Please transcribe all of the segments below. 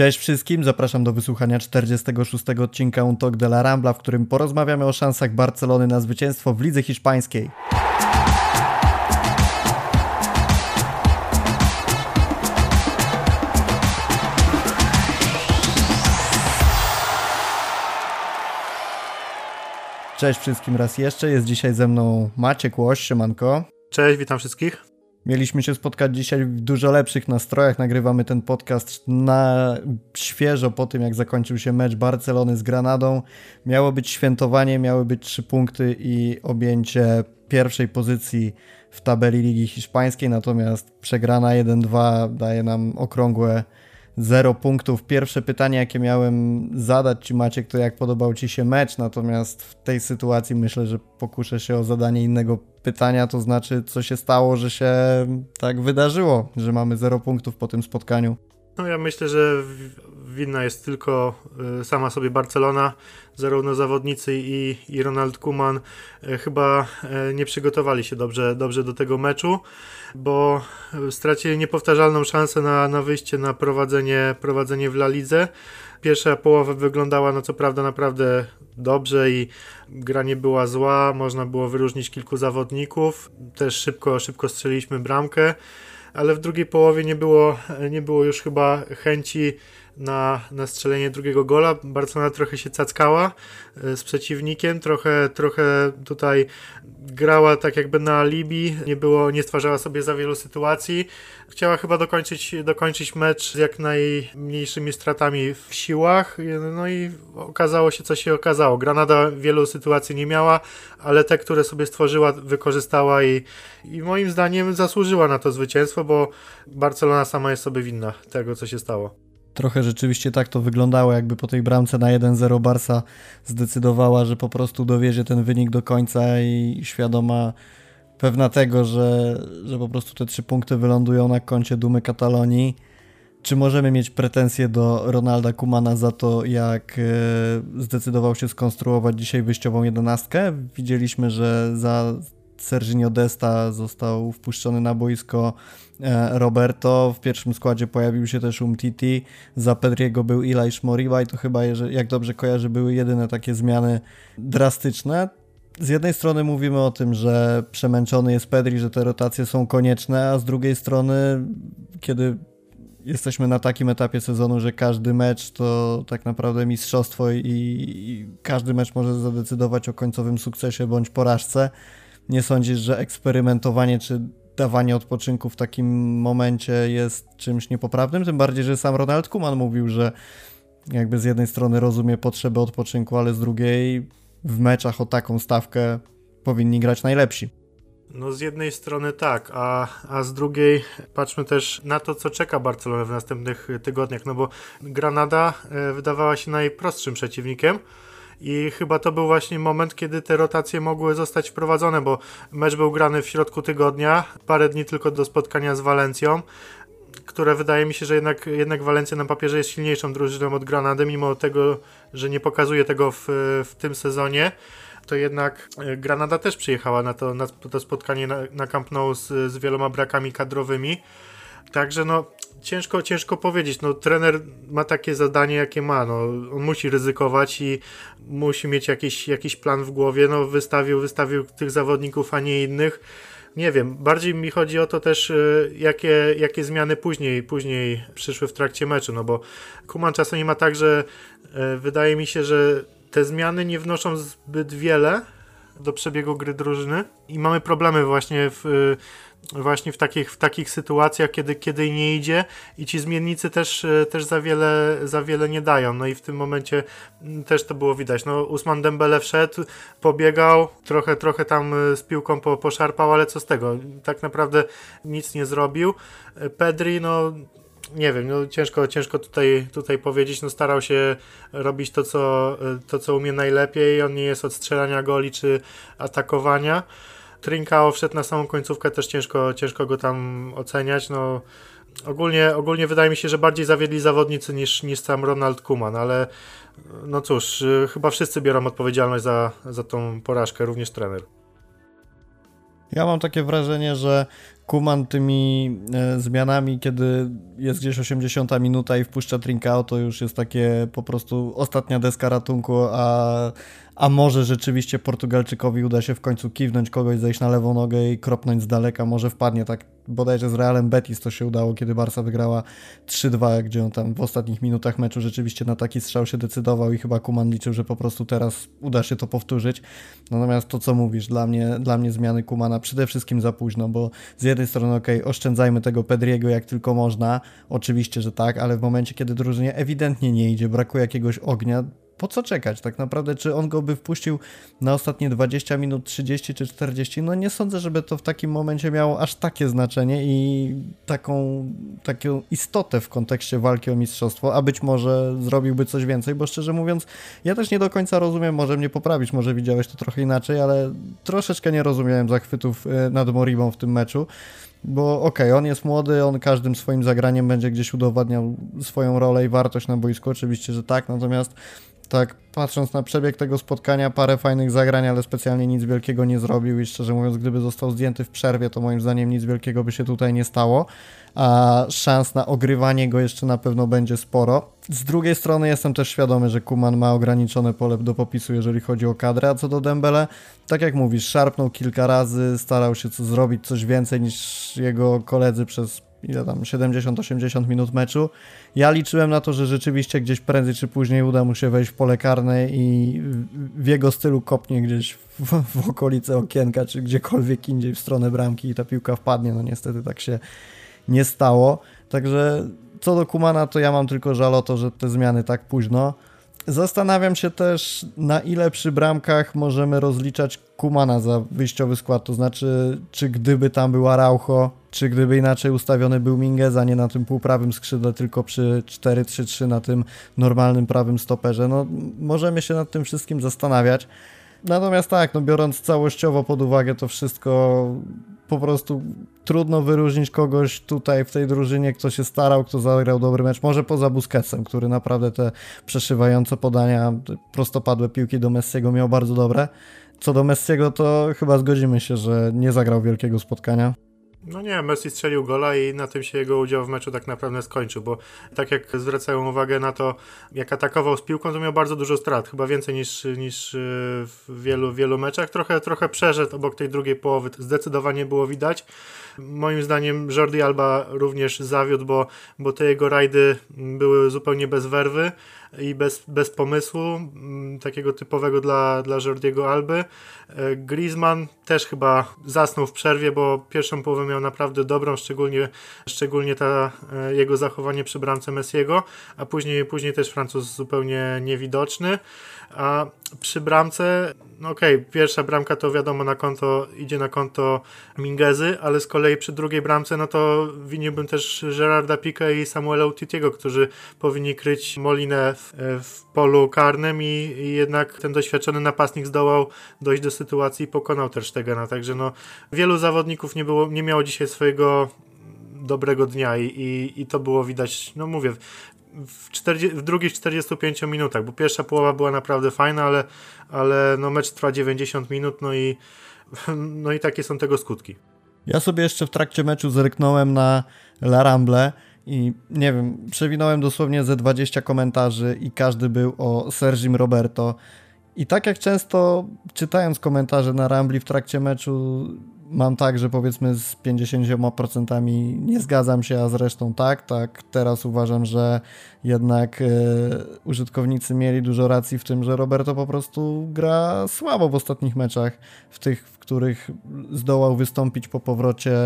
Cześć wszystkim, zapraszam do wysłuchania 46 odcinka Un Talk de la Rambla, w którym porozmawiamy o szansach Barcelony na zwycięstwo w lidze hiszpańskiej. Cześć wszystkim raz jeszcze, jest dzisiaj ze mną Maciek Łoś, siemanko. Cześć, witam wszystkich. Mieliśmy się spotkać dzisiaj w dużo lepszych nastrojach. Nagrywamy ten podcast na świeżo po tym, jak zakończył się mecz Barcelony z Granadą. Miało być świętowanie, miały być trzy punkty i objęcie pierwszej pozycji w tabeli Ligi Hiszpańskiej, natomiast przegrana 1-2 daje nam okrągłe 0 punktów. Pierwsze pytanie, jakie miałem zadać Ci, Maciek, to jak podobał Ci się mecz, natomiast w tej sytuacji myślę, że pokuszę się o zadanie innego pytania, to znaczy, co się stało, że się tak wydarzyło, że mamy 0 punktów po tym spotkaniu. No ja myślę, że winna jest tylko y, sama sobie Barcelona, zarówno zawodnicy i, i Ronald Kuman y, chyba y, nie przygotowali się dobrze, dobrze do tego meczu, bo stracili niepowtarzalną szansę na, na wyjście na prowadzenie, prowadzenie w La Lidze. Pierwsza połowa wyglądała, no co prawda, naprawdę dobrze i gra nie była zła, można było wyróżnić kilku zawodników, też szybko, szybko strzeliliśmy bramkę ale w drugiej połowie nie było, nie było już chyba chęci na, na strzelenie drugiego gola. Barcelona trochę się cackała e, z przeciwnikiem, trochę, trochę tutaj grała tak jakby na alibi, nie było, nie stwarzała sobie za wielu sytuacji. Chciała chyba dokończyć, dokończyć mecz z jak najmniejszymi stratami w siłach, no i okazało się, co się okazało. Granada wielu sytuacji nie miała, ale te, które sobie stworzyła, wykorzystała i, i moim zdaniem zasłużyła na to zwycięstwo, bo Barcelona sama jest sobie winna tego, co się stało. Trochę rzeczywiście tak to wyglądało, jakby po tej bramce na 1-0 Barsa zdecydowała, że po prostu dowiezie ten wynik do końca i świadoma pewna tego, że, że po prostu te trzy punkty wylądują na koncie dumy Katalonii. Czy możemy mieć pretensje do Ronalda Kumana za to, jak e, zdecydował się skonstruować dzisiaj wyjściową jedenastkę? Widzieliśmy, że za Serginio Desta został wpuszczony na boisko e, Roberto. W pierwszym składzie pojawił się też Umtiti. Za Pedriego był Eli Moriba i to chyba, jak dobrze kojarzę, były jedyne takie zmiany drastyczne. Z jednej strony mówimy o tym, że przemęczony jest Pedri, że te rotacje są konieczne, a z drugiej strony, kiedy jesteśmy na takim etapie sezonu, że każdy mecz to tak naprawdę mistrzostwo i, i każdy mecz może zadecydować o końcowym sukcesie bądź porażce, nie sądzisz, że eksperymentowanie czy dawanie odpoczynku w takim momencie jest czymś niepoprawnym? Tym bardziej, że sam Ronald Kuman mówił, że jakby z jednej strony rozumie potrzebę odpoczynku, ale z drugiej w meczach o taką stawkę powinni grać najlepsi. No z jednej strony tak, a, a z drugiej patrzmy też na to, co czeka Barcelonę w następnych tygodniach, no bo Granada e, wydawała się najprostszym przeciwnikiem, i chyba to był właśnie moment, kiedy te rotacje mogły zostać wprowadzone, bo mecz był grany w środku tygodnia, parę dni tylko do spotkania z Walencją, które wydaje mi się, że jednak, jednak Walencja na papierze jest silniejszą drużyną od Granady, mimo tego, że nie pokazuje tego w, w tym sezonie to jednak Granada też przyjechała na to, na to spotkanie na, na Camp Nou z, z wieloma brakami kadrowymi. Także no, ciężko, ciężko powiedzieć. No, trener ma takie zadanie, jakie ma. No, on musi ryzykować i musi mieć jakiś, jakiś plan w głowie. No, wystawił, wystawił tych zawodników, a nie innych. Nie wiem, bardziej mi chodzi o to też, y, jakie, jakie zmiany później, później przyszły w trakcie meczu, no bo Kuman czasami ma tak, że y, wydaje mi się, że te zmiany nie wnoszą zbyt wiele do przebiegu gry drużyny i mamy problemy właśnie w właśnie w takich, w takich sytuacjach, kiedy, kiedy nie idzie i ci zmiennicy też, e, też za, wiele, za wiele nie dają. No i w tym momencie mm, też to było widać. No, Usman Dembele wszedł, pobiegał, trochę, trochę tam e, z piłką po, poszarpał, ale co z tego? Tak naprawdę nic nie zrobił. E, Pedri, no nie wiem, no ciężko, ciężko tutaj, tutaj powiedzieć, no starał się robić to co, to, co umie najlepiej, on nie jest od strzelania goli czy atakowania. Trinkao wszedł na samą końcówkę, też ciężko, ciężko go tam oceniać. No, ogólnie, ogólnie wydaje mi się, że bardziej zawiedli zawodnicy niż, niż sam Ronald Kuman, ale no cóż, chyba wszyscy biorą odpowiedzialność za, za tą porażkę, również trener. Ja mam takie wrażenie, że Kuman tymi e, zmianami, kiedy jest gdzieś 80 minuta i wpuszcza Trinkao, to już jest takie po prostu ostatnia deska ratunku, a, a może rzeczywiście Portugalczykowi uda się w końcu kiwnąć kogoś, zejść na lewą nogę i kropnąć z daleka, może wpadnie tak bodajże z Realem Betis to się udało, kiedy Barca wygrała 3-2, gdzie on tam w ostatnich minutach meczu rzeczywiście na taki strzał się decydował i chyba Kuman liczył, że po prostu teraz uda się to powtórzyć. Natomiast to, co mówisz, dla mnie, dla mnie zmiany Kumana przede wszystkim za późno, bo z jednej strony, ok, oszczędzajmy tego Pedriego jak tylko można, oczywiście, że tak, ale w momencie, kiedy drużynie ewidentnie nie idzie, brakuje jakiegoś ognia, po co czekać tak naprawdę? Czy on go by wpuścił na ostatnie 20 minut, 30 czy 40? No nie sądzę, żeby to w takim momencie miało aż takie znaczenie i taką, taką istotę w kontekście walki o mistrzostwo, a być może zrobiłby coś więcej, bo szczerze mówiąc, ja też nie do końca rozumiem, może mnie poprawić, może widziałeś to trochę inaczej, ale troszeczkę nie rozumiałem zachwytów e, nad Moribą w tym meczu. Bo okej, okay, on jest młody, on każdym swoim zagraniem będzie gdzieś udowadniał swoją rolę i wartość na boisku, oczywiście, że tak, natomiast tak patrząc na przebieg tego spotkania, parę fajnych zagrań, ale specjalnie nic wielkiego nie zrobił i szczerze mówiąc, gdyby został zdjęty w przerwie, to moim zdaniem nic wielkiego by się tutaj nie stało, a szans na ogrywanie go jeszcze na pewno będzie sporo. Z drugiej strony jestem też świadomy, że Kuman ma ograniczone pole do popisu, jeżeli chodzi o kadrę, a co do Dembele, tak jak mówisz, szarpnął kilka razy, starał się co zrobić coś więcej niż jego koledzy przez ile tam, 70-80 minut meczu. Ja liczyłem na to, że rzeczywiście gdzieś prędzej czy później uda mu się wejść w pole karne i w jego stylu kopnie gdzieś w, w okolice okienka, czy gdziekolwiek indziej w stronę bramki i ta piłka wpadnie. No niestety tak się nie stało. Także co do Kumana, to ja mam tylko żal o to, że te zmiany tak późno. Zastanawiam się też, na ile przy bramkach możemy rozliczać Kumana za wyjściowy skład. To znaczy, czy gdyby tam była Raucho, czy gdyby inaczej ustawiony był Mingez, a nie na tym półprawym skrzydle, tylko przy 4-3-3 na tym normalnym prawym stoperze. No, możemy się nad tym wszystkim zastanawiać. Natomiast tak, no biorąc całościowo pod uwagę to wszystko, po prostu trudno wyróżnić kogoś tutaj w tej drużynie, kto się starał, kto zagrał dobry mecz. Może poza Busquetsem, który naprawdę te przeszywające podania, prostopadłe piłki do Messiego miał bardzo dobre. Co do Messiego, to chyba zgodzimy się, że nie zagrał wielkiego spotkania. No nie, Messi strzelił gola i na tym się jego udział w meczu tak naprawdę skończył, bo tak jak zwracają uwagę na to, jak atakował z piłką, to miał bardzo dużo strat, chyba więcej niż, niż y, w wielu, wielu meczach. Trochę, trochę przeszedł obok tej drugiej połowy, zdecydowanie było widać. Moim zdaniem Jordi Alba również zawiódł, bo, bo te jego rajdy były zupełnie bez werwy i bez, bez pomysłu, mm, takiego typowego dla, dla Jordiego Alby. E, Griezmann też chyba zasnął w przerwie, bo pierwszą połowę miał naprawdę dobrą, szczególnie, szczególnie ta, e, jego zachowanie przy bramce Messiego, a później, później też Francuz zupełnie niewidoczny. A przy bramce, no okej, okay, pierwsza bramka to wiadomo na konto, idzie na konto Mingezy, ale z kolei przy drugiej bramce, no to winiłbym też Gerarda Pique i Samuela Utitiego, którzy powinni kryć Molinę w, w polu karnym i, i, jednak ten doświadczony napastnik zdołał dojść do sytuacji i pokonał też Stegena, także no wielu zawodników nie, było, nie miało dzisiaj swojego dobrego dnia i, i, i to było widać, no mówię, w, 40, w drugich 45 minutach, bo pierwsza połowa była naprawdę fajna, ale, ale no mecz trwa 90 minut, no i, no i takie są tego skutki. Ja sobie jeszcze w trakcie meczu zerknąłem na La Ramble i nie wiem, przewinąłem dosłownie ze 20 komentarzy i każdy był o Sergim Roberto. I tak jak często czytając komentarze na Rambli w trakcie meczu mam tak, że powiedzmy z 50% nie zgadzam się, a zresztą tak, tak. Teraz uważam, że jednak e, użytkownicy mieli dużo racji w tym, że Roberto po prostu gra słabo w ostatnich meczach, w tych, w których zdołał wystąpić po powrocie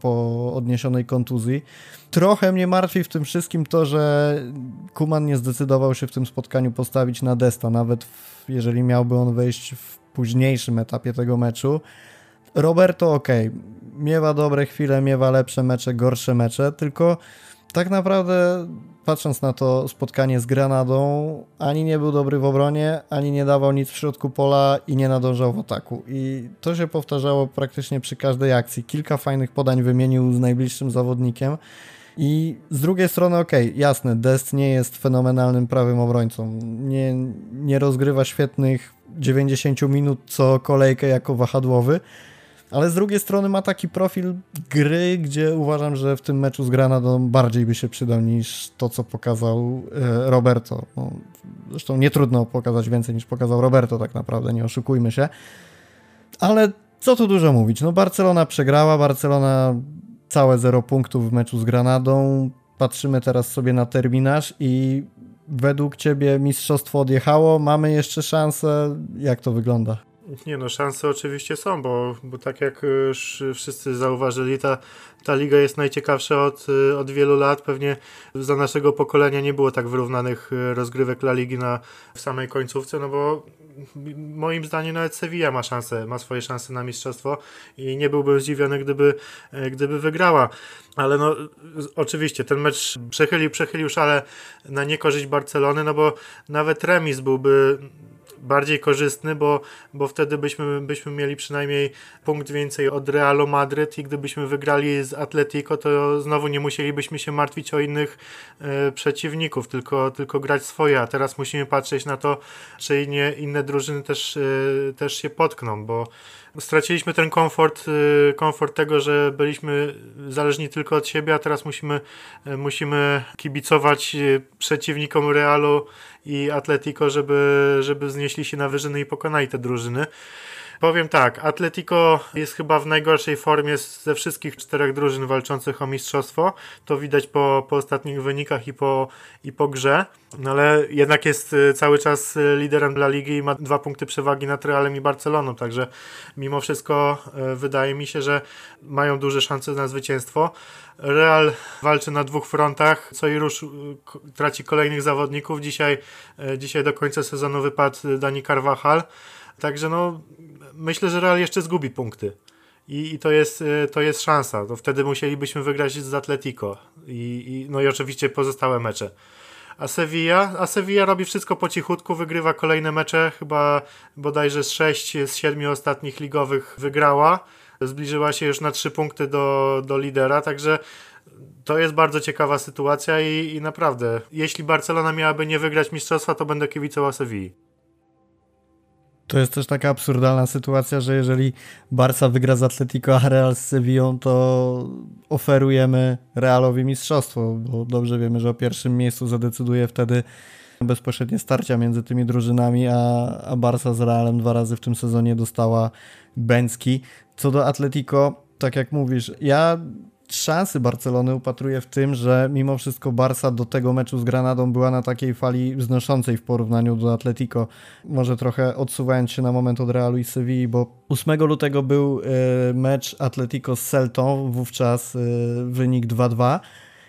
po odniesionej kontuzji. Trochę mnie martwi w tym wszystkim to, że Kuman nie zdecydował się w tym spotkaniu postawić na Desta, nawet w, jeżeli miałby on wejść w późniejszym etapie tego meczu. Roberto ok, miewa dobre chwile, miewa lepsze mecze, gorsze mecze, tylko tak naprawdę patrząc na to spotkanie z Granadą, ani nie był dobry w obronie, ani nie dawał nic w środku pola i nie nadążał w ataku. I to się powtarzało praktycznie przy każdej akcji. Kilka fajnych podań wymienił z najbliższym zawodnikiem. I z drugiej strony, okej, okay, jasne, Dest nie jest fenomenalnym prawym obrońcą. Nie, nie rozgrywa świetnych 90 minut co kolejkę jako wahadłowy, ale z drugiej strony ma taki profil gry, gdzie uważam, że w tym meczu z Granadą bardziej by się przydał niż to, co pokazał e, Roberto. No, zresztą nie trudno pokazać więcej niż pokazał Roberto tak naprawdę, nie oszukujmy się. Ale co tu dużo mówić, no Barcelona przegrała, Barcelona całe 0 punktów w meczu z Granadą. Patrzymy teraz sobie na terminarz i według Ciebie mistrzostwo odjechało, mamy jeszcze szansę, jak to wygląda? Nie no, szanse oczywiście są, bo, bo tak jak już wszyscy zauważyli, ta, ta liga jest najciekawsza od, od wielu lat. Pewnie za naszego pokolenia nie było tak wyrównanych rozgrywek La Ligi na, w samej końcówce, no bo moim zdaniem nawet Sevilla ma szansę, ma swoje szanse na mistrzostwo i nie byłbym zdziwiony, gdyby, gdyby wygrała. Ale no, oczywiście ten mecz przechylił, przechylił szale na niekorzyść Barcelony, no bo nawet remis byłby bardziej korzystny, bo, bo wtedy byśmy, byśmy mieli przynajmniej punkt więcej od Realu Madryt i gdybyśmy wygrali z Atletico, to znowu nie musielibyśmy się martwić o innych e, przeciwników, tylko, tylko grać swoje, a teraz musimy patrzeć na to, czy nie, inne drużyny też, e, też się potkną, bo straciliśmy ten komfort, y, komfort tego, że byliśmy zależni tylko od siebie, a teraz musimy, y, musimy kibicować y, przeciwnikom Realu i Atletico, żeby, żeby znieśli się na wyżyny i pokonali te drużyny. Powiem tak, Atletico jest chyba w najgorszej formie ze wszystkich czterech drużyn walczących o mistrzostwo. To widać po, po ostatnich wynikach i po, i po grze. No ale jednak jest y, cały czas y, liderem dla ligi i ma dwa punkty przewagi nad Realem i Barceloną. Także mimo wszystko y, wydaje mi się, że mają duże szanse na zwycięstwo. Real walczy na dwóch frontach, co i rusz traci kolejnych zawodników. Dzisiaj, dzisiaj do końca sezonu wypadł Dani Carvajal. Także no, myślę, że Real jeszcze zgubi punkty. I, i to, jest, y, to jest szansa. To wtedy musielibyśmy wygrać z Atletico. I, i, no i oczywiście pozostałe mecze. A Sevilla, a Sevilla robi wszystko po cichutku, wygrywa kolejne mecze, chyba bodajże z 6 z 7 ostatnich ligowych wygrała. Zbliżyła się już na 3 punkty do, do lidera, także to jest bardzo ciekawa sytuacja i, i naprawdę, jeśli Barcelona miałaby nie wygrać mistrzostwa, to będę kibicował Sevilla. To jest też taka absurdalna sytuacja, że jeżeli Barca wygra z Atletico, a Real z Sevillą, to oferujemy Realowi mistrzostwo, bo dobrze wiemy, że o pierwszym miejscu zadecyduje wtedy bezpośrednie starcia między tymi drużynami, a, a Barca z Realem dwa razy w tym sezonie dostała Bęcki. Co do Atletico, tak jak mówisz, ja szansy Barcelony upatruję w tym, że mimo wszystko Barca do tego meczu z Granadą była na takiej fali wznoszącej w porównaniu do Atletico. Może trochę odsuwając się na moment od Realu i Sewilli, bo 8 lutego był e, mecz Atletico z Celtą, wówczas e, wynik 2-2.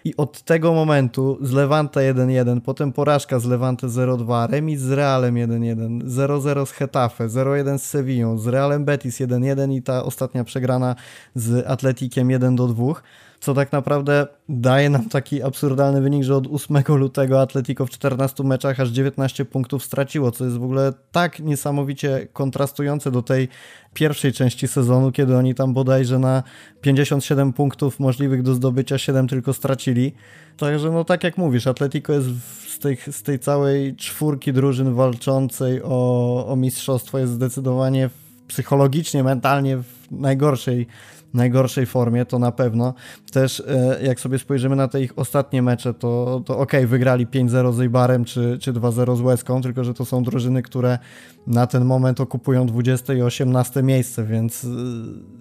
I od tego momentu z Levante 1-1, potem porażka z Levante 0-2, remis z Realem 1-1, 0-0 z Hetafe, 0-1 z Sevillą, z Realem Betis 1-1 i ta ostatnia przegrana z Atletikiem 1-2 co tak naprawdę daje nam taki absurdalny wynik, że od 8 lutego Atletico w 14 meczach aż 19 punktów straciło, co jest w ogóle tak niesamowicie kontrastujące do tej pierwszej części sezonu, kiedy oni tam bodajże na 57 punktów możliwych do zdobycia 7 tylko stracili. Także no tak jak mówisz, Atletico jest z tej, z tej całej czwórki drużyn walczącej o, o mistrzostwo jest zdecydowanie psychologicznie, mentalnie w najgorszej najgorszej formie, to na pewno. Też e, jak sobie spojrzymy na te ich ostatnie mecze, to, to ok, wygrali 5-0 z Eibarem czy, czy 2-0 z Łeską, tylko że to są drużyny, które na ten moment okupują 20 i 18 miejsce, więc e,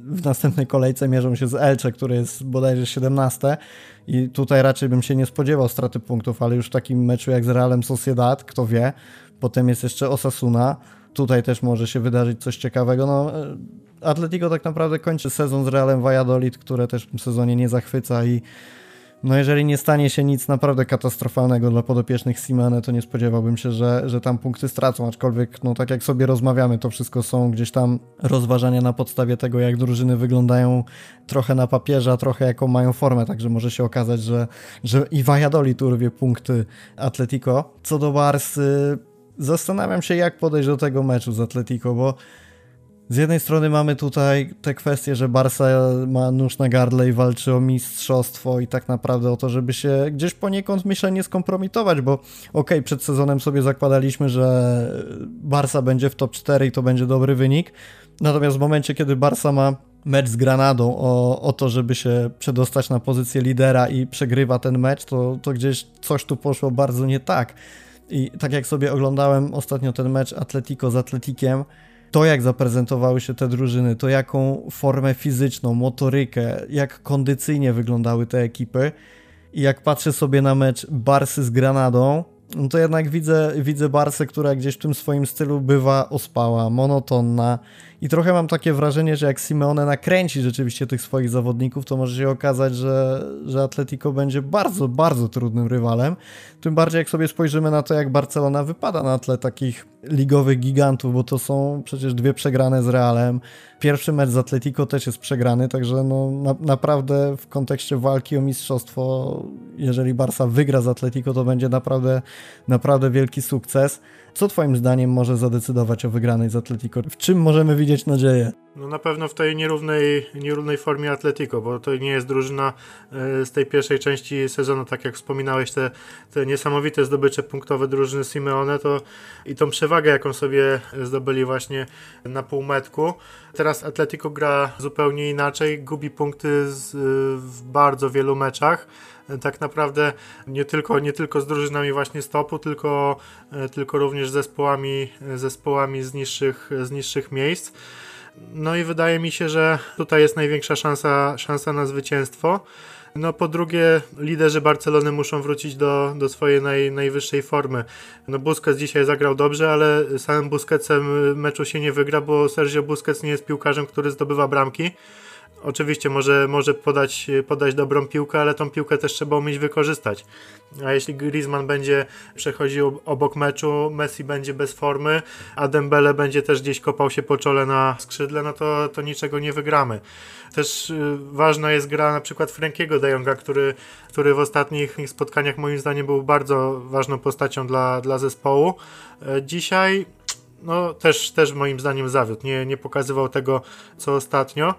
w następnej kolejce mierzą się z Elcze, które jest bodajże 17 i tutaj raczej bym się nie spodziewał straty punktów, ale już w takim meczu jak z Realem Sociedad, kto wie, potem jest jeszcze Osasuna, tutaj też może się wydarzyć coś ciekawego. No, e, Atletico tak naprawdę kończy sezon z Realem Valladolid, które też w tym sezonie nie zachwyca i no jeżeli nie stanie się nic naprawdę katastrofalnego dla podopiecznych Simane, to nie spodziewałbym się, że, że tam punkty stracą, aczkolwiek no tak jak sobie rozmawiamy, to wszystko są gdzieś tam rozważania na podstawie tego, jak drużyny wyglądają trochę na papierze, a trochę jaką mają formę, także może się okazać, że, że i Valladolid urwie punkty Atletico. Co do Barsy, zastanawiam się jak podejść do tego meczu z Atletico, bo z jednej strony mamy tutaj te kwestie, że Barca ma nóż na gardle i walczy o mistrzostwo i tak naprawdę o to, żeby się gdzieś poniekąd myślę nie skompromitować, bo okej, okay, przed sezonem sobie zakładaliśmy, że Barca będzie w top 4 i to będzie dobry wynik, natomiast w momencie, kiedy Barca ma mecz z Granadą o, o to, żeby się przedostać na pozycję lidera i przegrywa ten mecz, to, to gdzieś coś tu poszło bardzo nie tak. I tak jak sobie oglądałem ostatnio ten mecz Atletico z Atletikiem, to jak zaprezentowały się te drużyny, to jaką formę fizyczną, motorykę, jak kondycyjnie wyglądały te ekipy. I jak patrzę sobie na mecz Barsy z Granadą, no to jednak widzę, widzę Barsę, która gdzieś w tym swoim stylu bywa ospała, monotonna i trochę mam takie wrażenie, że jak Simeone nakręci rzeczywiście tych swoich zawodników, to może się okazać, że, że Atletico będzie bardzo, bardzo trudnym rywalem. Tym bardziej jak sobie spojrzymy na to, jak Barcelona wypada na tle takich ligowych gigantów, bo to są przecież dwie przegrane z Realem. Pierwszy mecz z Atletico też jest przegrany, także no, na, naprawdę w kontekście walki o mistrzostwo, jeżeli Barca wygra z Atletico, to będzie naprawdę, naprawdę wielki sukces. Co Twoim zdaniem może zadecydować o wygranej z Atletico? W czym możemy widzieć nadzieję? No na pewno w tej nierównej, nierównej formie Atletico, bo to nie jest drużyna e, z tej pierwszej części sezonu, tak jak wspominałeś, te, te niesamowite zdobycze punktowe drużyny Simeone to i tą przewagę, jaką sobie zdobyli właśnie na półmetku. Teraz Atletico gra zupełnie inaczej, gubi punkty z, w bardzo wielu meczach tak naprawdę nie tylko, nie tylko z drużynami właśnie stopu, tylko, e, tylko również zespołami, zespołami z, niższych, z niższych miejsc. No i wydaje mi się, że tutaj jest największa szansa, szansa na zwycięstwo. No po drugie, liderzy Barcelony muszą wrócić do, do swojej naj, najwyższej formy. No Busquets dzisiaj zagrał dobrze, ale samym Busquetsem meczu się nie wygra, bo Sergio Busquets nie jest piłkarzem, który zdobywa bramki. Oczywiście może, może podać, podać dobrą piłkę, ale tą piłkę też trzeba umieć wykorzystać. A jeśli Griezmann będzie przechodził obok meczu, Messi będzie bez formy, a Dembele będzie też gdzieś kopał się po czole na skrzydle, no to, to niczego nie wygramy. Też y, ważna jest gra na przykład Frankiego de Jonga, który, który w ostatnich spotkaniach moim zdaniem był bardzo ważną postacią dla, dla zespołu. E, dzisiaj no też, też moim zdaniem zawiódł. Nie, nie pokazywał tego, co ostatnio.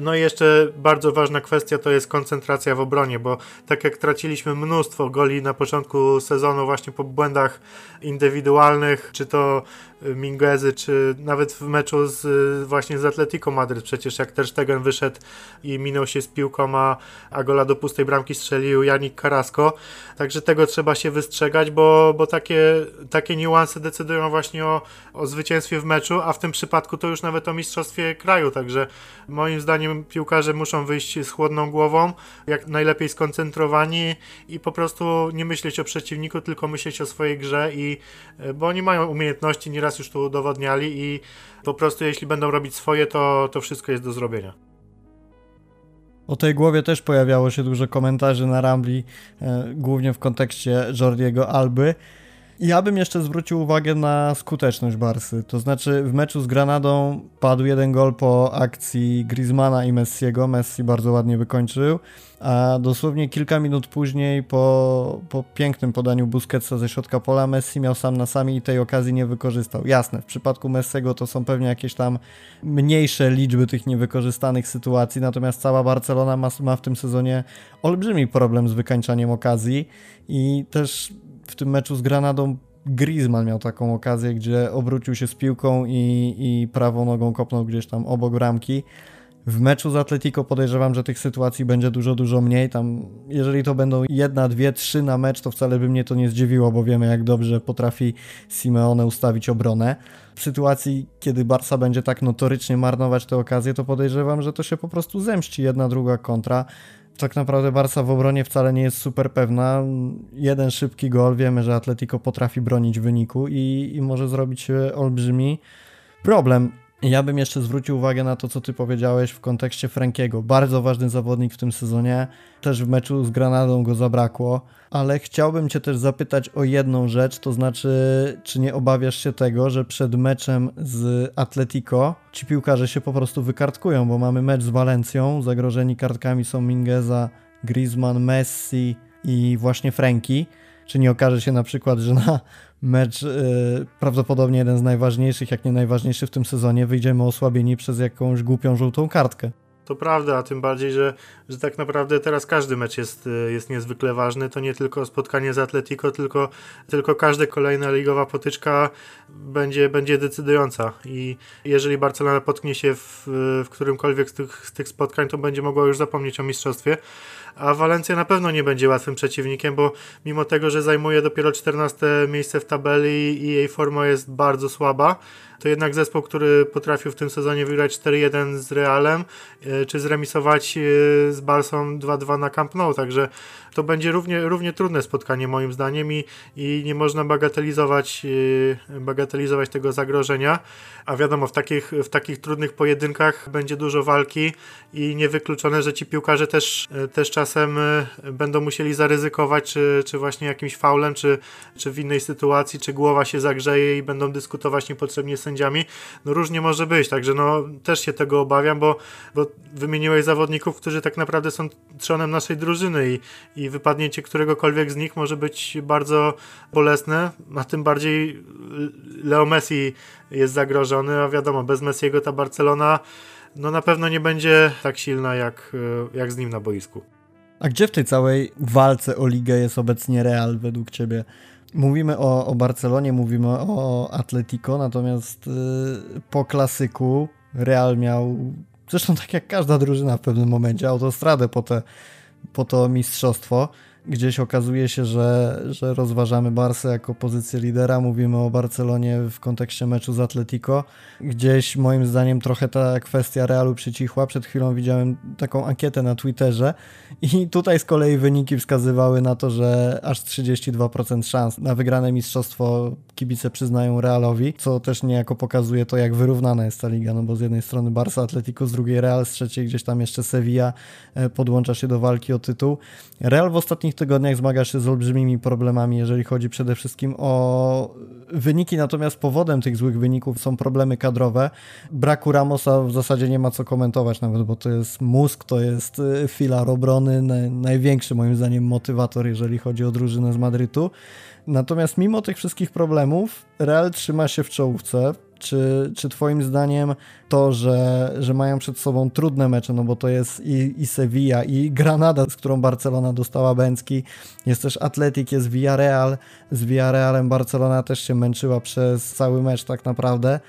No i jeszcze bardzo ważna kwestia to jest koncentracja w obronie, bo tak jak traciliśmy mnóstwo goli na początku sezonu właśnie po błędach indywidualnych, czy to Mingezy, czy nawet w meczu z, właśnie z Atletico Madryt, przecież jak też Stegen wyszedł i minął się z piłką, a, a gola do pustej bramki strzelił Janik Carrasco, także tego trzeba się wystrzegać, bo, bo takie, takie niuanse decydują właśnie o, o zwycięstwie w meczu, a w tym przypadku to już nawet o mistrzostwie kraju, także moim zdaniem piłkarze muszą wyjść z chłodną głową, jak najlepiej skoncentrowani i po prostu nie myśleć o przeciwniku, tylko myśleć o swojej grze i bo oni mają umiejętności, nieraz raz już to udowodniali i po prostu jeśli będą robić swoje, to, to wszystko jest do zrobienia. O tej głowie też pojawiało się dużo komentarzy na Rambli, e, głównie w kontekście Jordiego Alby. Ja bym jeszcze zwrócił uwagę na skuteczność Barsy. To znaczy w meczu z Granadą padł jeden gol po akcji Griezmana i Messiego. Messi bardzo ładnie wykończył, a dosłownie kilka minut później po, po pięknym podaniu Busquetsa ze środka pola Messi miał sam na sami i tej okazji nie wykorzystał. Jasne, w przypadku Messiego to są pewnie jakieś tam mniejsze liczby tych niewykorzystanych sytuacji, natomiast cała Barcelona ma, ma w tym sezonie olbrzymi problem z wykańczaniem okazji i też w tym meczu z Granadą Griezmann miał taką okazję, gdzie obrócił się z piłką i, i prawą nogą kopnął gdzieś tam obok bramki. W meczu z Atletico podejrzewam, że tych sytuacji będzie dużo, dużo mniej. Tam, jeżeli to będą jedna, dwie, trzy na mecz, to wcale by mnie to nie zdziwiło, bo wiemy, jak dobrze potrafi Simeone ustawić obronę. W sytuacji, kiedy Barca będzie tak notorycznie marnować te okazje, to podejrzewam, że to się po prostu zemści jedna, druga kontra tak naprawdę Barca w obronie wcale nie jest super pewna. Jeden szybki gol, wiemy, że Atletico potrafi bronić wyniku i, i może zrobić olbrzymi problem. Ja bym jeszcze zwrócił uwagę na to, co ty powiedziałeś w kontekście Frankiego. Bardzo ważny zawodnik w tym sezonie. Też w meczu z Granadą go zabrakło. Ale chciałbym cię też zapytać o jedną rzecz, to znaczy, czy nie obawiasz się tego, że przed meczem z Atletico ci piłkarze się po prostu wykartkują, bo mamy mecz z Walencją, zagrożeni kartkami są Mingeza, Griezmann, Messi i właśnie Franki. Czy nie okaże się na przykład, że na mecz yy, prawdopodobnie jeden z najważniejszych, jak nie najważniejszy w tym sezonie, wyjdziemy osłabieni przez jakąś głupią żółtą kartkę. To prawda, a tym bardziej, że, że tak naprawdę teraz każdy mecz jest, jest niezwykle ważny. To nie tylko spotkanie z Atletico, tylko, tylko każda kolejna ligowa potyczka będzie, będzie decydująca. I jeżeli Barcelona potknie się w, w którymkolwiek z tych, z tych spotkań, to będzie mogła już zapomnieć o mistrzostwie a Walencja na pewno nie będzie łatwym przeciwnikiem, bo mimo tego, że zajmuje dopiero 14 miejsce w tabeli i jej forma jest bardzo słaba, to jednak zespół, który potrafił w tym sezonie wygrać 4-1 z Realem, e, czy zremisować e, z Barsą 2-2 na Camp Nou, także to będzie równie, równie trudne spotkanie moim zdaniem i, i nie można bagatelizować, e, bagatelizować tego zagrożenia, a wiadomo, w takich, w takich trudnych pojedynkach będzie dużo walki i niewykluczone, że ci piłkarze też, też czasem będą musieli zaryzykować, czy, czy właśnie jakimś faulem, czy, czy w innej sytuacji, czy głowa się zagrzeje i będą dyskutować niepotrzebnie sędziami, no różnie może być, także no też się tego obawiam, bo, bo wymieniłeś zawodników, którzy tak naprawdę są trzonem naszej drużyny i, i wypadnięcie któregokolwiek z nich może być bardzo bolesne, a tym bardziej Leo Messi jest zagrożony, a wiadomo, bez Messiego ta Barcelona no na pewno nie będzie tak silna jak, jak z nim na boisku. A gdzie w tej całej walce o ligę jest obecnie Real według Ciebie? Mówimy o, o Barcelonie, mówimy o Atletico, natomiast y, po klasyku Real miał, zresztą tak jak każda drużyna w pewnym momencie, autostradę po, te, po to mistrzostwo gdzieś okazuje się, że, że rozważamy Barsę jako pozycję lidera, mówimy o Barcelonie w kontekście meczu z Atletico. Gdzieś moim zdaniem trochę ta kwestia Realu przycichła. Przed chwilą widziałem taką ankietę na Twitterze i tutaj z kolei wyniki wskazywały na to, że aż 32% szans na wygrane mistrzostwo kibice przyznają Realowi, co też niejako pokazuje to, jak wyrównana jest ta liga, no bo z jednej strony Barca, Atletico, z drugiej Real, z trzeciej gdzieś tam jeszcze Sevilla e, podłącza się do walki o tytuł. Real w ostatnich tygodniach zmaga się z olbrzymimi problemami, jeżeli chodzi przede wszystkim o wyniki, natomiast powodem tych złych wyników są problemy kadrowe. Braku Ramosa w zasadzie nie ma co komentować nawet, bo to jest mózg, to jest y, filar obrony, największy moim zdaniem motywator, jeżeli chodzi o drużynę z Madrytu. Natomiast mimo tych wszystkich problemów, Real trzyma się w czołówce. Czy, czy Twoim zdaniem to, że, że mają przed sobą trudne mecze, no bo to jest i, i Sevilla, i Granada, z którą Barcelona dostała Bęcki, jest też Atletik, jest Villarreal, z Villarrealem Barcelona też się męczyła przez cały mecz tak naprawdę.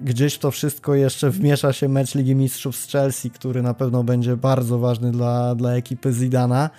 Gdzieś to wszystko jeszcze wmiesza się mecz Ligi Mistrzów z Chelsea, który na pewno będzie bardzo ważny dla, dla ekipy Zidana.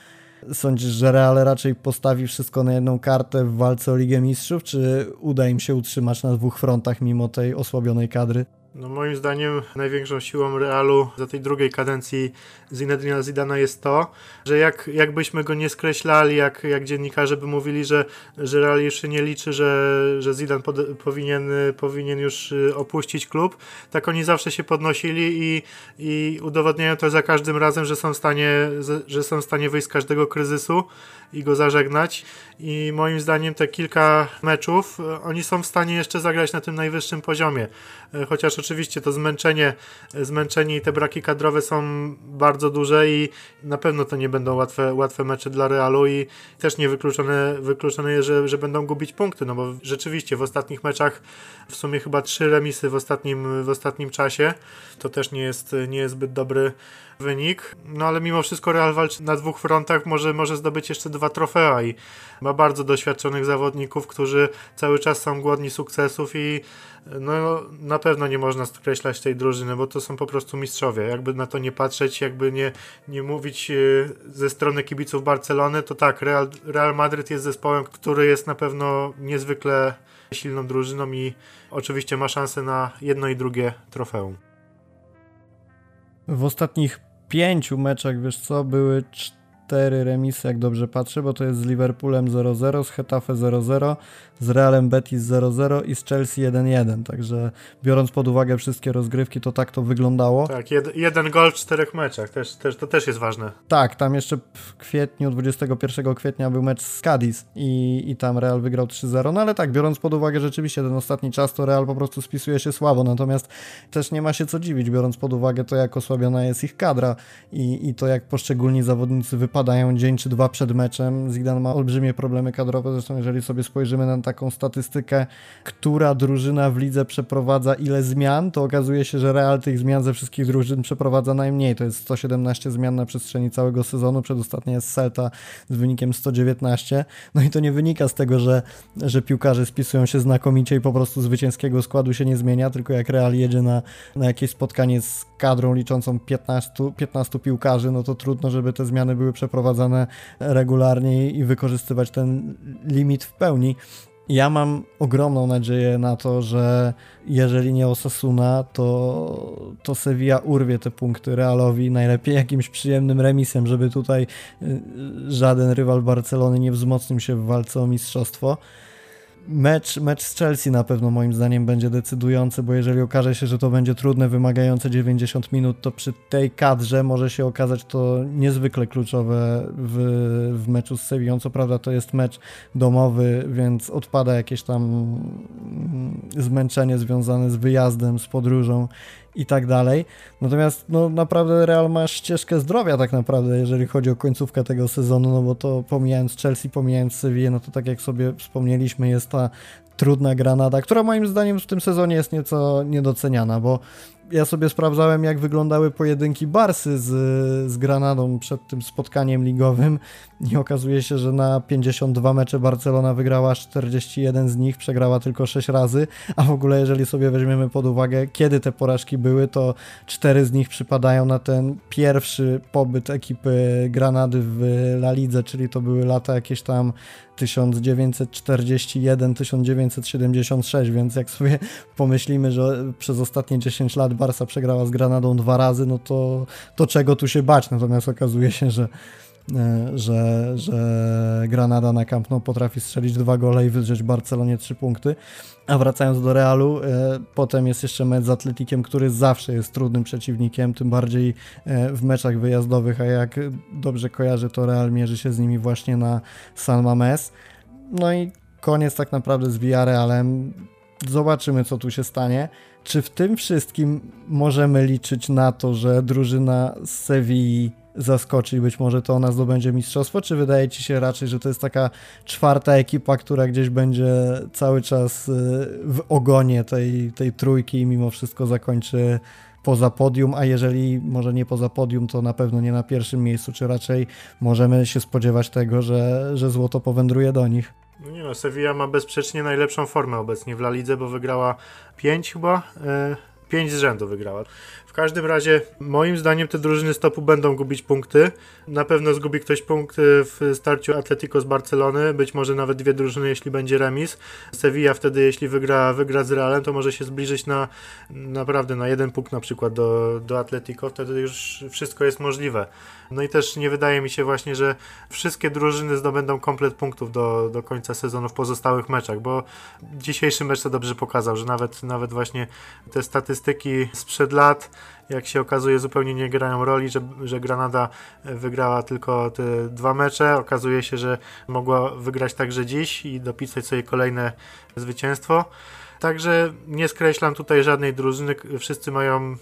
Sądzisz, że Real raczej postawi wszystko na jedną kartę w walce o Ligę Mistrzów, czy uda im się utrzymać na dwóch frontach mimo tej osłabionej kadry? No moim zdaniem największą siłą Realu za tej drugiej kadencji Zinedine Zidana jest to, że jak, jakbyśmy go nie skreślali, jak, jak dziennikarze by mówili, że, że Real już się nie liczy, że, że Zidane pod, powinien, powinien już y, opuścić klub, tak oni zawsze się podnosili i, i udowodniają to za każdym razem, że są w stanie, że są w stanie wyjść z każdego kryzysu i go zażegnać. I moim zdaniem te kilka meczów y, oni są w stanie jeszcze zagrać na tym najwyższym poziomie, y, chociaż oczywiście to zmęczenie, zmęczenie i te braki kadrowe są bardzo duże i na pewno to nie będą łatwe, łatwe mecze dla Realu i też nie wykluczone, wykluczone jest, że, że będą gubić punkty, no bo rzeczywiście w ostatnich meczach w sumie chyba trzy remisy w ostatnim, w ostatnim czasie, to też nie jest, nie jest zbyt dobry wynik. No ale mimo wszystko Real walczy na dwóch frontach, może, może zdobyć jeszcze dwa trofea i ma bardzo doświadczonych zawodników, którzy cały czas są głodni sukcesów i no na pewno nie można skreślać tej drużyny, bo to są po prostu mistrzowie. Jakby na to nie patrzeć, jakby nie, nie mówić e, ze strony kibiców Barcelony, to tak, Real, Real jest zespołem, który jest na pewno niezwykle silną drużyną i oczywiście ma szansę na jedno i drugie trofeum. W ostatnich pięciu meczach, wiesz co, były cztery remisy, jak dobrze patrzę, bo to jest z Liverpoolem 0-0, z Hetafe 0-0, z Realem Betis 0-0 i z Chelsea 1-1. Także biorąc pod uwagę wszystkie rozgrywki, to tak to wyglądało. Tak, jed jeden gol w czterech meczach, też, też, to też jest ważne. Tak, tam jeszcze w kwietniu, 21 kwietnia był mecz z Cadiz i, i tam Real wygrał 3-0. No ale tak, biorąc pod uwagę rzeczywiście ten ostatni czas, to Real po prostu spisuje się słabo. Natomiast też nie ma się co dziwić, biorąc pod uwagę to, jak osłabiona jest ich kadra i, i to, jak poszczególni zawodnicy wypadają dzień czy dwa przed meczem. Zidane ma olbrzymie problemy kadrowe, zresztą jeżeli sobie spojrzymy na taką statystykę, która drużyna w lidze przeprowadza ile zmian, to okazuje się, że Real tych zmian ze wszystkich drużyn przeprowadza najmniej. To jest 117 zmian na przestrzeni całego sezonu. Przedostatnia jest Celta z wynikiem 119. No i to nie wynika z tego, że, że piłkarze spisują się znakomicie i po prostu zwycięskiego składu się nie zmienia, tylko jak Real jedzie na, na jakieś spotkanie z kadrą liczącą 15, 15 piłkarzy, no to trudno, żeby te zmiany były przeprowadzane regularnie i wykorzystywać ten limit w pełni. Ja mam ogromną nadzieję na to, że jeżeli nie Osasuna, to, to Sevilla urwie te punkty Realowi, najlepiej jakimś przyjemnym remisem, żeby tutaj y, żaden rywal Barcelony nie wzmocnił się w walce o mistrzostwo mecz, mecz z Chelsea na pewno moim zdaniem będzie decydujący, bo jeżeli okaże się, że to będzie trudne, wymagające 90 minut, to przy tej kadrze może się okazać to niezwykle kluczowe w, w meczu z Sevillą. Co prawda to jest mecz domowy, więc odpada jakieś tam mm, zmęczenie związane z wyjazdem, z podróżą i tak dalej. Natomiast no naprawdę Real ma ścieżkę zdrowia tak naprawdę, jeżeli chodzi o końcówkę tego sezonu, no bo to pomijając Chelsea, pomijając Sevilla, no to tak jak sobie wspomnieliśmy, jest ta trudna Granada, która moim zdaniem w tym sezonie jest nieco niedoceniana, bo ja sobie sprawdzałem, jak wyglądały pojedynki Barsy z, z Granadą przed tym spotkaniem ligowym i okazuje się, że na 52 mecze Barcelona wygrała 41 z nich, przegrała tylko 6 razy, a w ogóle jeżeli sobie weźmiemy pod uwagę, kiedy te porażki były, to 4 z nich przypadają na ten pierwszy pobyt ekipy Granady w La Lidze, czyli to były lata jakieś tam 1941-1976, więc jak sobie pomyślimy, że przez ostatnie 10 lat Barsa przegrała z Granadą dwa razy, no to, to czego tu się bać? Natomiast okazuje się, że że, że Granada na Camp Nou potrafi strzelić dwa gole i wydrzeć Barcelonie trzy punkty. A wracając do Realu, e, potem jest jeszcze mecz z Atletikiem, który zawsze jest trudnym przeciwnikiem, tym bardziej e, w meczach wyjazdowych, a jak dobrze kojarzę, to Real mierzy się z nimi właśnie na San Mamés. No i koniec tak naprawdę z Villarrealem. Zobaczymy, co tu się stanie. Czy w tym wszystkim możemy liczyć na to, że drużyna z Sewilli zaskoczy i być może to ona zdobędzie mistrzostwo, czy wydaje Ci się raczej, że to jest taka czwarta ekipa, która gdzieś będzie cały czas y, w ogonie tej, tej trójki i mimo wszystko zakończy poza podium, a jeżeli może nie poza podium, to na pewno nie na pierwszym miejscu, czy raczej możemy się spodziewać tego, że, że złoto powędruje do nich? No nie no, Sevilla ma bezsprzecznie najlepszą formę obecnie w La Lidze, bo wygrała 5 chyba, 5 z rzędu wygrała każdym razie, moim zdaniem te drużyny stopu będą gubić punkty. Na pewno zgubi ktoś punkty w starciu Atletico z Barcelony, być może nawet dwie drużyny, jeśli będzie remis. Sevilla wtedy, jeśli wygra, wygra z Realem, to może się zbliżyć na naprawdę na jeden punkt na przykład do, do Atletico, wtedy już wszystko jest możliwe. No i też nie wydaje mi się właśnie, że wszystkie drużyny zdobędą komplet punktów do, do końca sezonu w pozostałych meczach, bo dzisiejszy mecz to dobrze pokazał, że nawet, nawet właśnie te statystyki sprzed lat jak się okazuje, zupełnie nie grają roli, że, że Granada wygrała tylko te dwa mecze. Okazuje się, że mogła wygrać także dziś i dopisać sobie kolejne zwycięstwo. Także nie skreślam tutaj żadnej drużyny. Wszyscy mają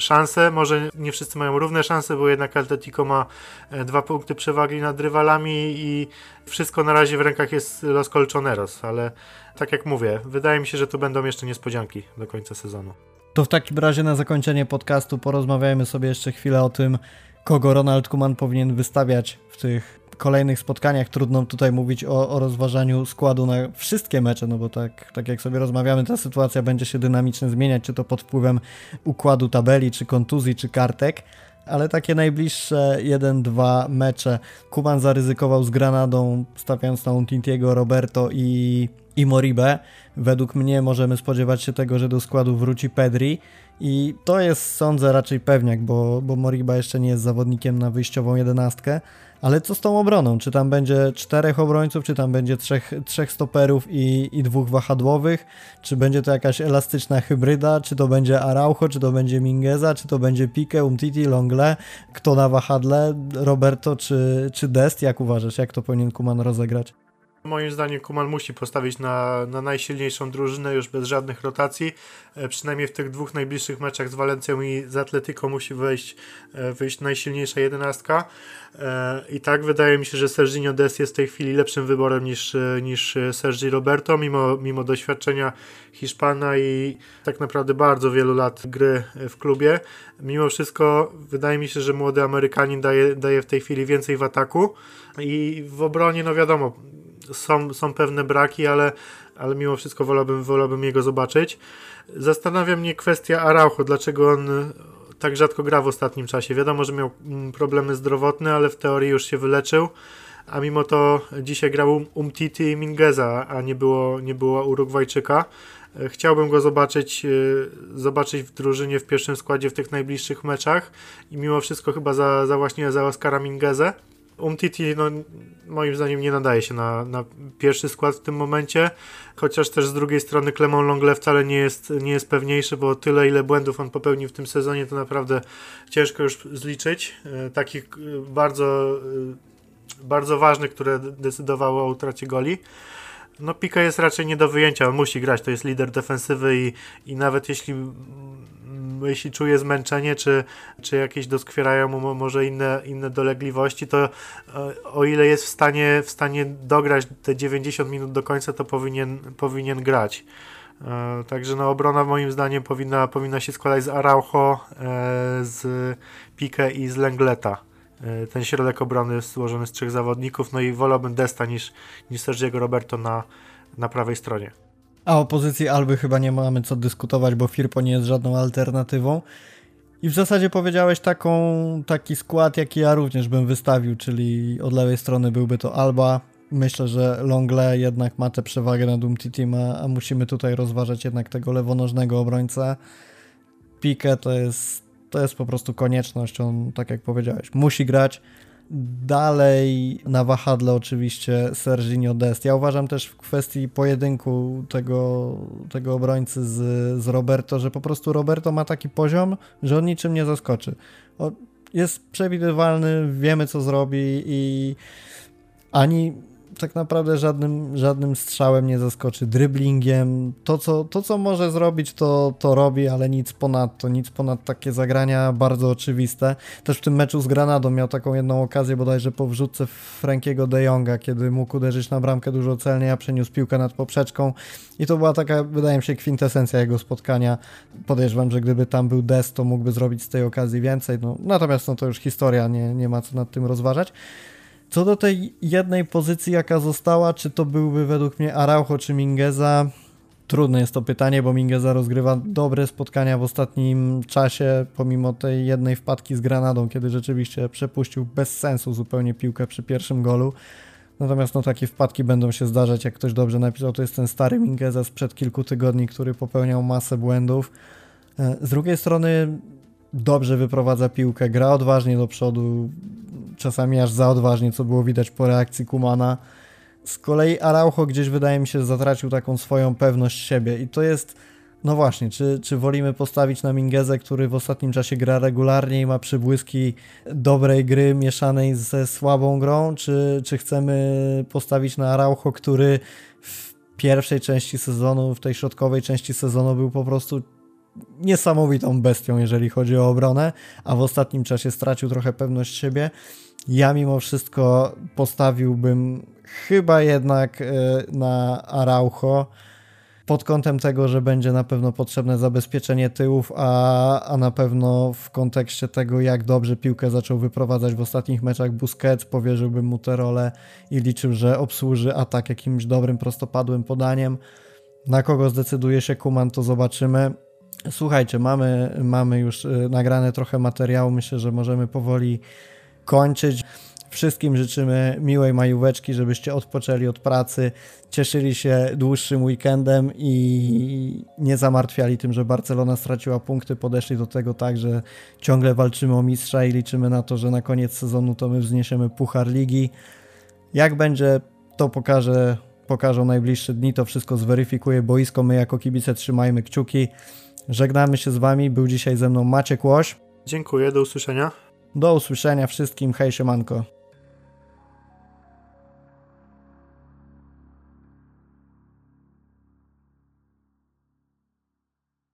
szanse, może nie wszyscy mają równe szanse, bo jednak Atletico ma e, dwa punkty przewagi nad rywalami i wszystko na razie w rękach jest Los Colchoneros, ale tak jak mówię, wydaje mi się, że to będą jeszcze niespodzianki do końca sezonu. To w takim razie na zakończenie podcastu porozmawiajmy sobie jeszcze chwilę o tym, kogo Ronald Kuman powinien wystawiać w tych kolejnych spotkaniach. Trudno tutaj mówić o, o rozważaniu składu na wszystkie mecze, no bo tak, tak jak sobie rozmawiamy, ta sytuacja będzie się dynamicznie zmieniać, czy to pod wpływem układu tabeli, czy kontuzji, czy kartek ale takie najbliższe 1-2 mecze Kuman zaryzykował z Granadą, stawiając na Untintiego, Roberto i, i Moribe. Według mnie możemy spodziewać się tego, że do składu wróci Pedri i to jest, sądzę, raczej pewniak, bo, bo Moriba jeszcze nie jest zawodnikiem na wyjściową jedenastkę. Ale co z tą obroną? Czy tam będzie czterech obrońców, czy tam będzie trzech, trzech stoperów i, i dwóch wahadłowych? Czy będzie to jakaś elastyczna hybryda? Czy to będzie Araujo, czy to będzie Mingeza, czy to będzie Pique, Umtiti, Longle? Kto na wahadle? Roberto czy, czy Dest? Jak uważasz, jak to powinien Kuman rozegrać? Moim zdaniem Kuman musi postawić na, na najsilniejszą drużynę już bez żadnych rotacji. E, przynajmniej w tych dwóch najbliższych meczach z Walencją i z Atletyką musi wejść, e, wyjść najsilniejsza jedenastka. E, I tak wydaje mi się, że Serginho Des jest w tej chwili lepszym wyborem niż, niż Sergi Roberto, mimo, mimo doświadczenia Hiszpana i tak naprawdę bardzo wielu lat gry w klubie. Mimo wszystko wydaje mi się, że młody Amerykanin daje, daje w tej chwili więcej w ataku i w obronie, no wiadomo, są, są pewne braki, ale, ale mimo wszystko wolałbym, wolałbym jego zobaczyć. Zastanawia mnie kwestia Araujo, dlaczego on tak rzadko gra w ostatnim czasie. Wiadomo, że miał mm, problemy zdrowotne, ale w teorii już się wyleczył, a mimo to dzisiaj grał um, Umtiti i Mingeza, a nie było, nie było Urugwajczyka. Chciałbym go zobaczyć, e, zobaczyć w drużynie w pierwszym składzie w tych najbliższych meczach i mimo wszystko chyba za, za właśnie za Oscara Mingezę. Umtiti no, moim zdaniem nie nadaje się na, na pierwszy skład w tym momencie, chociaż też z drugiej strony Clement Longle wcale nie jest, nie jest pewniejszy, bo tyle ile błędów on popełnił w tym sezonie to naprawdę ciężko już zliczyć. E, takich e, bardzo, e, bardzo ważnych, które decydowało o utracie goli. No Pika jest raczej nie do wyjęcia, on musi grać, to jest lider defensywy i, i nawet jeśli jeśli czuje zmęczenie, czy, czy jakieś doskwierają mu może inne, inne dolegliwości, to e, o ile jest w stanie, w stanie dograć te 90 minut do końca, to powinien, powinien grać. E, także no, obrona moim zdaniem powinna, powinna się składać z Araujo, e, z Pique i z Lengleta. Ten środek obrony złożony z trzech zawodników, no i wolałbym Desta niż, niż Sergiego Roberto na, na prawej stronie. A o pozycji Alby chyba nie mamy co dyskutować, bo Firpo nie jest żadną alternatywą. I w zasadzie powiedziałeś taką, taki skład, jaki ja również bym wystawił, czyli od lewej strony byłby to Alba. Myślę, że Longle jednak ma tę przewagę nad Umtitim, a, a musimy tutaj rozważać jednak tego lewonożnego obrońcę. Pique to jest, to jest po prostu konieczność, on, tak jak powiedziałeś, musi grać. Dalej na wahadle oczywiście Serginio Dest. Ja uważam też w kwestii pojedynku tego, tego obrońcy z, z Roberto, że po prostu Roberto ma taki poziom, że on niczym nie zaskoczy. O, jest przewidywalny, wiemy co zrobi i ani tak naprawdę żadnym, żadnym strzałem nie zaskoczy, driblingiem. To co, to, co może zrobić, to, to robi, ale nic ponadto, nic ponad takie zagrania bardzo oczywiste. Też w tym meczu z Granadą miał taką jedną okazję bodajże po wrzutce Frankiego de Jonga, kiedy mógł uderzyć na bramkę dużo celnie, a przeniósł piłkę nad poprzeczką i to była taka, wydaje mi się, kwintesencja jego spotkania. Podejrzewam, że gdyby tam był Des, to mógłby zrobić z tej okazji więcej. No, natomiast no, to już historia, nie, nie ma co nad tym rozważać. Co do tej jednej pozycji, jaka została, czy to byłby według mnie Araujo czy Mingeza? Trudne jest to pytanie, bo Mingeza rozgrywa dobre spotkania w ostatnim czasie, pomimo tej jednej wpadki z Granadą, kiedy rzeczywiście przepuścił bez sensu zupełnie piłkę przy pierwszym golu. Natomiast no, takie wpadki będą się zdarzać, jak ktoś dobrze napisał, to jest ten stary Mingeza sprzed kilku tygodni, który popełniał masę błędów. E, z drugiej strony dobrze wyprowadza piłkę, gra odważnie do przodu, czasami aż za odważnie, co było widać po reakcji Kumana. Z kolei Araujo gdzieś wydaje mi się zatracił taką swoją pewność siebie i to jest no właśnie, czy, czy wolimy postawić na Mingezę, który w ostatnim czasie gra regularnie i ma przybłyski dobrej gry mieszanej ze słabą grą, czy, czy chcemy postawić na Araujo, który w pierwszej części sezonu, w tej środkowej części sezonu był po prostu niesamowitą bestią, jeżeli chodzi o obronę, a w ostatnim czasie stracił trochę pewność siebie. Ja mimo wszystko postawiłbym chyba jednak e, na Araujo pod kątem tego, że będzie na pewno potrzebne zabezpieczenie tyłów, a, a na pewno w kontekście tego, jak dobrze piłkę zaczął wyprowadzać w ostatnich meczach Busquets, powierzyłbym mu tę rolę i liczył, że obsłuży atak jakimś dobrym, prostopadłym podaniem. Na kogo zdecyduje się Kuman, to zobaczymy. Słuchajcie, mamy, mamy już y, nagrane trochę materiału. Myślę, że możemy powoli kończyć. Wszystkim życzymy miłej majóweczki, żebyście odpoczęli od pracy, cieszyli się dłuższym weekendem i nie zamartwiali tym, że Barcelona straciła punkty. Podeszli do tego tak, że ciągle walczymy o mistrza i liczymy na to, że na koniec sezonu to my wzniesiemy Puchar Ligi. Jak będzie, to pokaże, pokażą najbliższe dni, to wszystko zweryfikuje boisko. My jako kibice trzymajmy kciuki. Żegnamy się z Wami. Był dzisiaj ze mną Maciek Łoś. Dziękuję, do usłyszenia. Do usłyszenia wszystkim. Hej, siemanko.